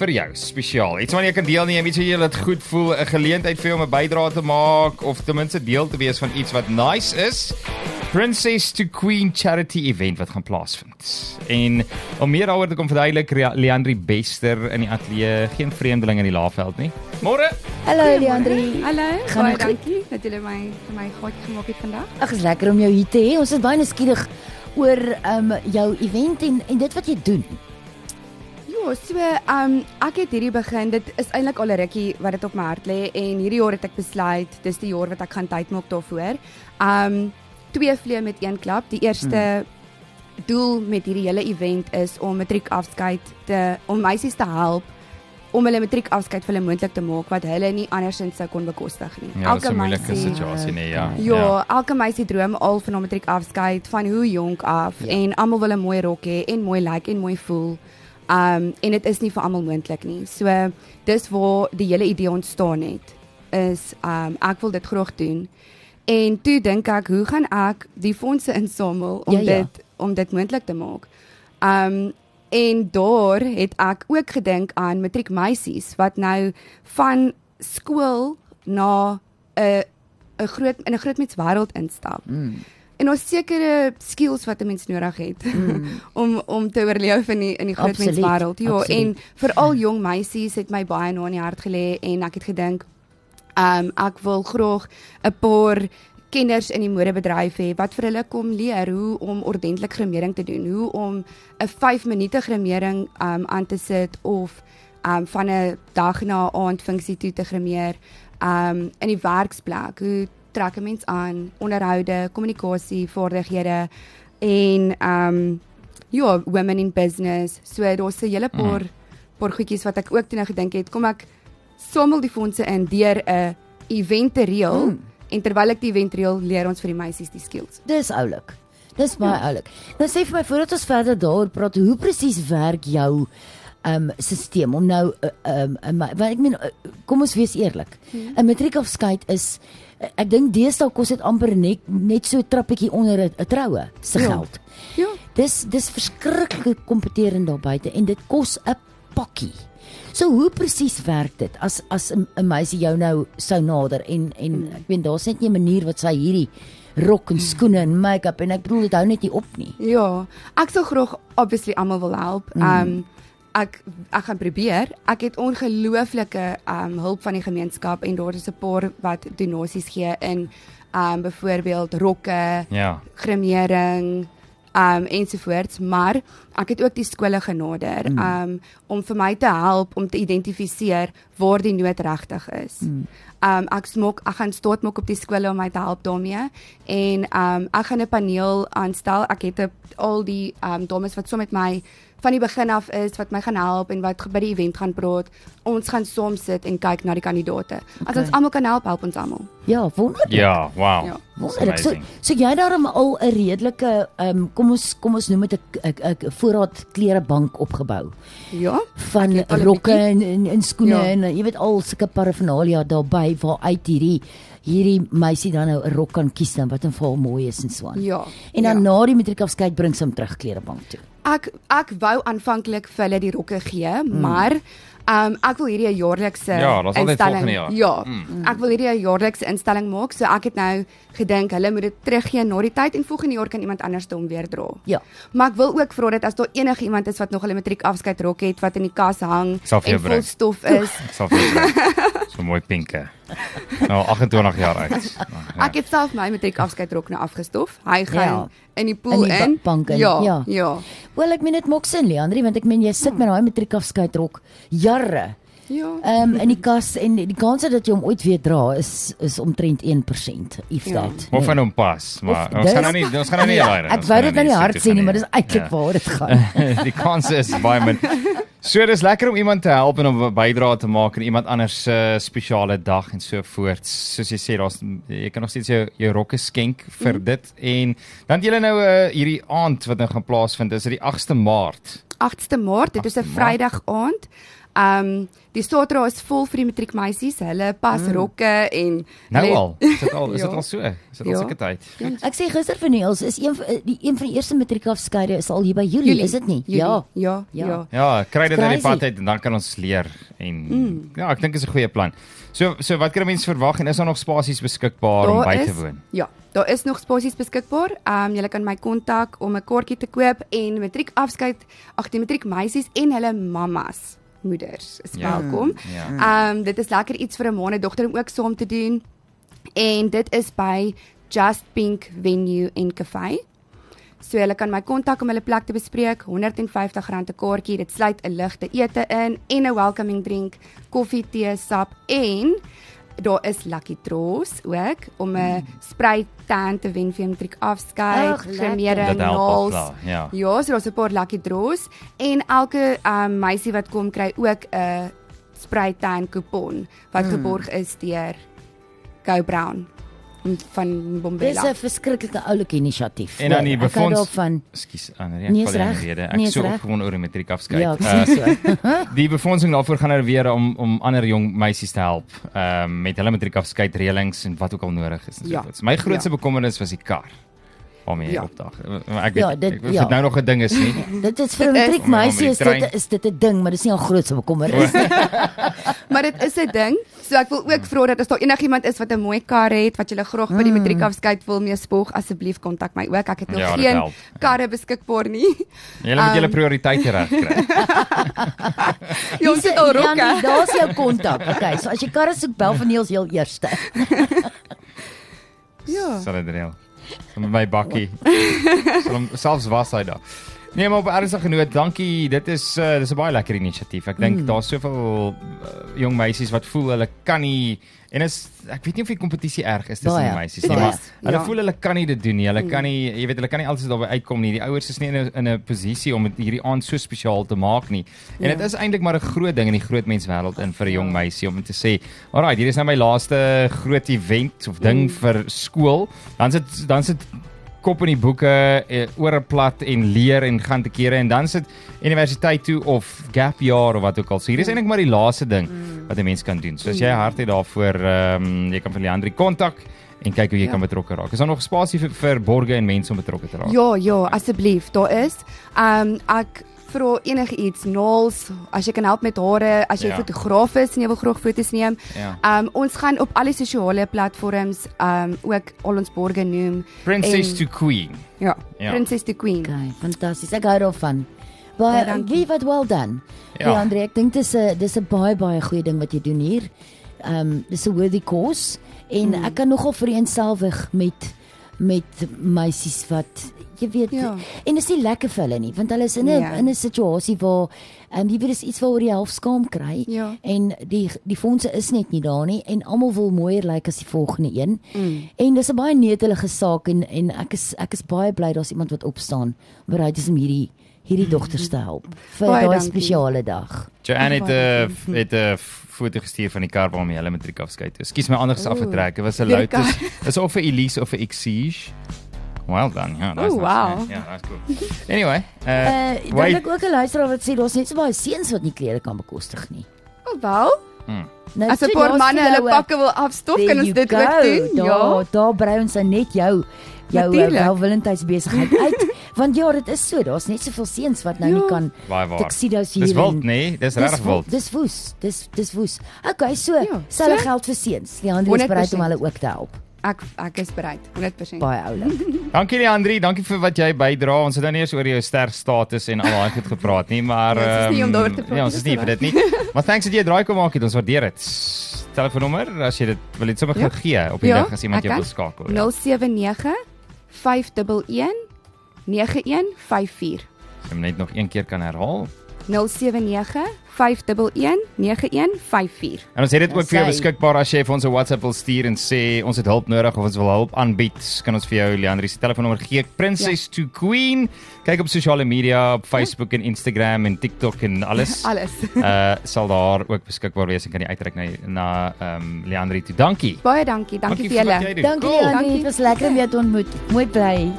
vir jou spesiaal. Iets wat jy kan deelneem, iets wat jy laat goed voel, 'n geleentheid vir jou om 'n bydrae te maak of ten minste deel te wees van iets wat nice is. Princess to Queen charity event wat gaan plaasvind. En om meer daaroor te kom verduidelik Leandri Bester in die ateljee, geen vreemdeling in die Laagveld nie. Môre. Hallo Leandri. Hallo. Gaan Baie dankie dat julle my vir my gaatjie gemaak het vandag. Ag, is lekker om jou hier te hê. Ons is baie nuuskierig oor ehm um, jou event en en dit wat jy doen. Ja, so ehm um, ek het hierdie begin. Dit is eintlik al 'n rukkie wat dit op my hart lê en hierdie jaar het ek besluit dis die jaar wat ek gaan tyd maak daarvoor. Ehm um, twee vleie met een klap. Die eerste hmm. doel met hierdie hele event is om matriekafskeid te om meisies te help om hulle matriekafskeid vir hulle moontlik te maak wat hulle nie andersins sou kon bekostig nie. Ja, 'n moeilike situasie nee, ja. Ja, ja, elke meisie droom al van 'n matriekafskeid van hoe jonk af ja. en almal wil 'n mooi rok hê en mooi lyk like, en mooi voel. Um en dit is nie vir almal moontlik nie. So dis waar die hele idee ontstaan het. Is um ek wil dit graag doen. En toe dink ek, hoe gaan ek die fondse insamel om Ja, ja. dit om dit moontlik te maak? Um en daar het ek ook gedink aan matriekmeisies wat nou van skool na 'n 'n groot in 'n groot menswêreld instap. Mm. En ons sekere skills wat 'n mens nodig het Mm. om om te oorleef in die in die groot menswêreld. Ja, absoluut. en veral jong meisies het my baie na in die hart gelê en ek het gedink ehm um, ek wil graag 'n paar kenners in die modebedryf hê wat vir hulle kom leer hoe om ordentlik grimering te doen, hoe om 'n 5 minute grimering um aan te sit of um van 'n dag na aand funksie toe te grimeer um in die werksplek. Hoe trek 'n mens aan? Onderhoude, kommunikasie, vaardighede en um ja, women in business. So daar's 'n hele paar paar goedjies wat ek ook toe nou gedink het, kom ek samel die fondse in deur 'n event te reël Mm. en terwyl ek die event reël, leer ons vir die meisies die skills. Dis oulik. Dis baie ja. oulik. Nou sê vir my voordat ons verder daaroor praat, hoe presies werk jou um stelsel om nou um um, want ek meen uh, kom ons wees eerlik. 'n Hmm. Matriekafskeid is ek dink deesdae kos dit amper net net so 'n trappietjie onder 'n troue se Ja. geld. Ja. Dis dis verskriklik kompeterend daar buite en dit kos 'n pakkie. So hoe presies werk dit as as 'n meisie jou nou sou nader en en Hmm. ek weet daar's net nie 'n manier wat sy hierdie rok en skoene en make-up en ek bedoel dit hou net nie op nie. Ja, ek sal graag obviously almal wil help. Ehm um, ek ek gaan probeer. Ek het ongelooflike ehm um, hulp van die gemeenskap en daar is 'n paar wat donasies gee in ehm um, byvoorbeeld rokke, Ja. grimering um ensovoorts maar ek het ook die skole genader Mm. um om vir my te help om te identifiseer waar die nood regtig is. Mm. Um ek smok ek gaan staat maak op die skole om my te help daarmee en um ek gaan 'n paneel aanstel. Ek het 'n- al die um dames wat saam met my van die begin af is wat my gaan help en wat by die event gaan praat. Ons gaan saam sit en kyk na die kandidaate. As Okay. ons almal kan help, help ons almal. Ja, wonderlik. Ja, wow. Ja. Wonderlik. So, so jy daarom al 'n redelike um, kom ons kom ons noem dit 'n voorraad klerebank opgebou Ja. van rokke en en, en skoene Ja. en jy weet al sulke paraphernalia daarbey waar uit hierdie hierdie meisie dan nou 'n rok kan kies dan wat en vir haar mooi is en so aan. Ja. En dan ja. na die matriekafskeid bring sy hom terug klerebank toe. Ek ek wou aanvanklik vir hulle die rokke gee, mm. maar um ek wil hierdie 'n jaarlikse Ja, instelling- volgende jaar. Ja. Mm. Ek wil hierdie 'n jaarlikse instelling maak, so ek het nou gedink hulle moet dit teruggee na die tyd en volgende jaar kan iemand anders dit hom weer dra. Ja. Maar ek wil ook vra dat as daar enige iemand is wat nog hulle matriek afskeid rok het wat in die kas hang en vol stof is. Sal vir jou bring. So mooi pinke. Nou 28 jaar oud. Ja. Ek het self my matriek afskeid rok nou afgestof. Hy gaan Ja. in die pool In die in. bank in, Ja. ja. Ja. Wel ek meen dit maak sin Leandri want ek meen jy sit met daai matriekafskeid rok jare. Ja. Ehm um, in die kas en die kans dat jy hom ooit weer dra is is omtrent 1% if Ja. that. Of van hom pas, maar Of ons gaan nou nie ons gaan nou nie Ja, daai ry. Ek wou dit nou nie hard sê nie, maar dis eintlik Ja. waar dit gaan. die kans is baie min. So dis lekker om iemand te help en om 'n bydrae te maak aan iemand anders se uh, spesiale dag en so voort. Soos jy sê, daar's jy kan nog steeds jou jou rokke skenk vir mm. dit en dan het julle nou uh, hierdie aand wat nou gaan plaasvind. Dis dit die 8ste Maart. 8ste Maart, dit is 'n 8ste Maart. Aand. Um die Stotra is vol vir die matriekmeisies. Hulle pas mm. rokke en Nou let- al. Is dit al is dit Ja. al so? Is dit al Ja. seker tyd? Ek sê gister vir Niels is een van die een van die eerste matriekafskeide is al hier by Julie, Julie, is dit nie? Julie. Ja. Ja, Ja. ja. Ja, kry dit uit die pad uit en dan kan ons leer en ja, ek dink is 'n goeie plan. So so wat kan 'n mens verwag en is daar nog spasies beskikbaar om by te woon? Ja, daar is nog spasies beskikbaar. Ehm um, julle kan my kontak om 'n kaartjie te koop en matriekafskeid, ag die matriekmeisies en hulle mammas, moeders is Ja. welkom. Ja. Ehm um, dit is lekker iets vir 'n ma en 'n dogter om ook saam te doen. En dit is by Just Pink Venue en Cafe. So hulle kan my kontak om hulle plek te bespreek. R150 'n kaartjie. Dit sluit 'n ligte ete in en 'n welcoming drink, koffie, tee, sap en daar is lucky draws ook om 'n spray tan te wen vir 'n matriek afskeid, al naels. ja. Ja, so daar's 'n paar lucky draws en elke um, meisie wat kom kry ook 'n spray tan kupon wat Hmm. geborg is deur Go Brown van Dis Bombela. 'n verskriklike oulike inisiatief. En dan die Ek hou befonds-. Ekskuus, Annelie, Nee, ek is val in die rede. Ek Nee, so opgewonde oor die matriek afskeid. Ja, Uh, so. Die befondsing daarvoor gaan nou weer om om ander jong meisies te help um, met hulle matriekafskeid reëlings en wat ook al nodig is en so Ja. voort. My grootste Ja. bekommernis was die kar waarmee jy Ja. opdag. Maar Ek weet Ja, ja, dit- ek weet ja. dit nou nog 'n ding is nie. Dit is vir 'n Dit is- matriekmeisie is die dit is dit 'n ding, maar dis nie 'n grootse bekommernis. Maar dit is 'n ding. So ek wil ook vra dat as daar enigiemand is wat 'n mooi kar het wat julle graag by die matriekafskeid wil mee spog, asseblief kontak my ook. Ek het nog Ja, geen help. karre beskikbaar nie. Julle moet julle Um, prioriteite reg kry. Ja, ons het al rokke. Daar's jou kontak. Okay, so as jy karre soek, bel vir Niels heel eerste. Ja. Sal dit reël. Met my bakkie. Sal hom selfs was hy daar. Nee, maar op ernstige noot, dankie. Dit is uh, dis 'n baie lekker inisiatief. Ek dink mm. daar's soveel uh, jong meisies wat voel hulle kan nie en is ek weet nie of die kompetisie erg is tussen die meisies Dit nie, maar hulle ja. voel hulle kan nie dit doen nie. Hulle kan nie, jy weet, hulle kan nie altyd daarby uitkom nie. Die ouers is nie in 'n in 'n posisie om dit hierdie aand so spesiaal te maak nie. En dit Ja. is eintlik maar 'n groot ding in die groot menswêreld in vir 'n jong meisie om te sê, "Alraai, hier is nou my laaste groot event of ding Mm. vir skool." Dan sit dan sit kop in die boeke eh, oor 'n plat en leer en gaan te kere en dan sit universiteit toe of gap jaar of wat ook al. So hier is eintlik maar die laaste ding wat 'n mens kan doen. So as jy 'n hart het daarvoor, ehm um, jy kan vir Leandri kontak en kyk hoe jy Ja. kan betrokke raak. Is daar nog spasie vir, vir borge en mense om betrokke te raak? Ja, ja, asseblief, daar is. Ehm um, ek vra enigiets, nails, as jy kan help met hare, as jy Ja. fotograaf is en jy wil graag foto's neem. Ja. Ehm um, ons gaan op al die sosiale platforms ehm um, ook al ons borge noem. Princess En- to Queen. Ja, Ja. Princess to Queen. Okay, fantasties. Ek hou daarvan. Baie Baie dankie. wie wat well done. Ja, Ja. Andre, ek dink dis 'n dis 'n baie baie goeie ding wat jy doen hier. Ehm um, dis 'n worthy cause en Mm. ek kan nogal vereenselwig met met meisies wat jy weet Ja. en dit is nie lekker vir hulle nie want hulle is in 'n Nee. in 'n situasie waar ehm um, jy weet dis iets waaroor jy half skaam kry Ja. en die die fondse is net nie daar nie en almal wil mooier lyk as die volgende een. Mm. En dis 'n baie netelige saak en en ek is ek is baie bly daar's iemand wat opstaan bereid is om hierdie hierdie dogters te help vir daai spesiale dag. Joanne het Baie 'n het 'n foto gestuur van die kar waarmee hulle matriek afskeid. Ekskuus my anders afgetrek. Dit was 'n Lotus. Dis of vir Elise of vir Exige. Well done. Ja, that's Ooh, wow. Ja, that's cool. Anyway, uh, Uh wait. het ek ook 'n luisteraar wat sê daar's net so baie seuns wat nie klere kan bekostig nie. Oh, wel. Nou, As 'n paar manne hulle jou, uh, pakke wil afstof, kan ons dit go. ook doen. Daar Ja. daar brei ons dan net jou jou uh, Natuurlijk. welwillendheidsbesigheid uit want ja, dit is so, daar's net soveel seuns wat nou Ja. nie kan tuxedos hier Dis wild, en- nee, dis regtig wild. Dis woes. Dis dis woes. Okay, so Ja, selfe so- geld vir seuns. Die ander is bereid om 100%. hulle ook te help. Ek ek is bereid, 100%. Baie oulik. Dankie Leandri, dankie vir wat jy bydra. Ons het nou nie eens oor jou sterstatus en al daai goed gepraat nie, maar Ja, ons is nie om ehm, daaroor te praat Ja, nie, ons is dis nie vir dit nie. Maar thanks dat jy draai kom maak het. Ons waardeer dit. Telefoonnommer as jy dit wil net sommer Ja. gee op die Ja, dag as iemand ek jou wil skakel. Ja. 079 511 9154. Jy moet net nog een keer kan herhaal. 079 511 9154. En ons het dit ook vir jou beskikbaar as jy vir ons 'n WhatsApp wil stuur en sê ons het hulp nodig of ons wil hulp aanbied, kan ons vir jou Leandri se telefoonnommer gee. Princess ja. to Queen. Kyk op sosiale media op Facebook en Instagram en TikTok en alles. Alles. uh sal daar ook beskikbaar wees en kan jy uitreik na na ehm um, Leandri toe. Dankie. Baie dankie. Dankie vir wat julle. Dankie Cool. Andri, Dankie. dit was lekker om jou te ontmoet. Mooi bly.